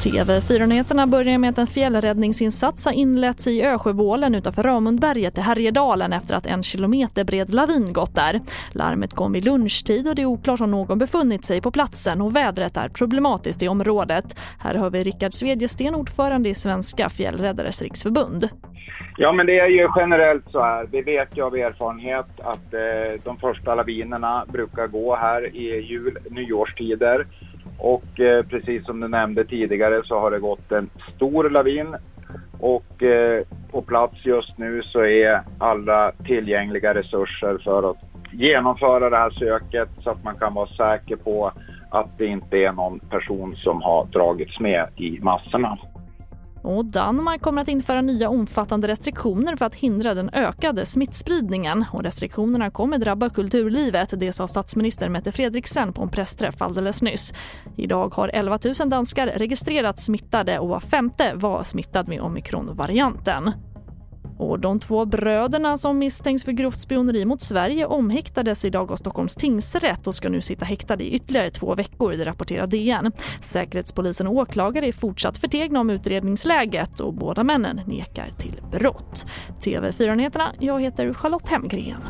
TV4-nyheterna börjar med att en fjällräddningsinsats har inletts i Ösjövålen utanför Ramundberget i Härjedalen efter att en kilometer bred lavin gått där. Larmet kom vid lunchtid och det är oklart om någon befunnit sig på platsen och vädret är problematiskt i området. Här har vi Rickard Svedjesten, ordförande i Svenska fjällräddares riksförbund. Ja, men det är ju generellt så här. Vi vet ju av erfarenhet att eh, de första lavinerna brukar gå här i jul, nyårstider. Och eh, precis som du nämnde tidigare så har det gått en stor lavin och eh, på plats just nu så är alla tillgängliga resurser för att genomföra det här söket så att man kan vara säker på att det inte är någon person som har dragits med i massorna. Och Danmark kommer att införa nya omfattande restriktioner för att hindra den ökade smittspridningen. Och restriktionerna kommer drabba kulturlivet, det sa statsminister Mette Fredriksen på en pressträff alldeles nyss. Idag har 11 000 danskar registrerats smittade och var femte var smittad med omikronvarianten. Och de två bröderna som misstänks för grovt spioneri mot Sverige omhäktades idag av Stockholms tingsrätt och ska nu sitta häktade i ytterligare två veckor, det rapporterar DN. Säkerhetspolisen och åklagare är fortsatt förtegna om utredningsläget och båda männen nekar till brott. TV4-nyheterna, jag heter Charlotte Hemgren.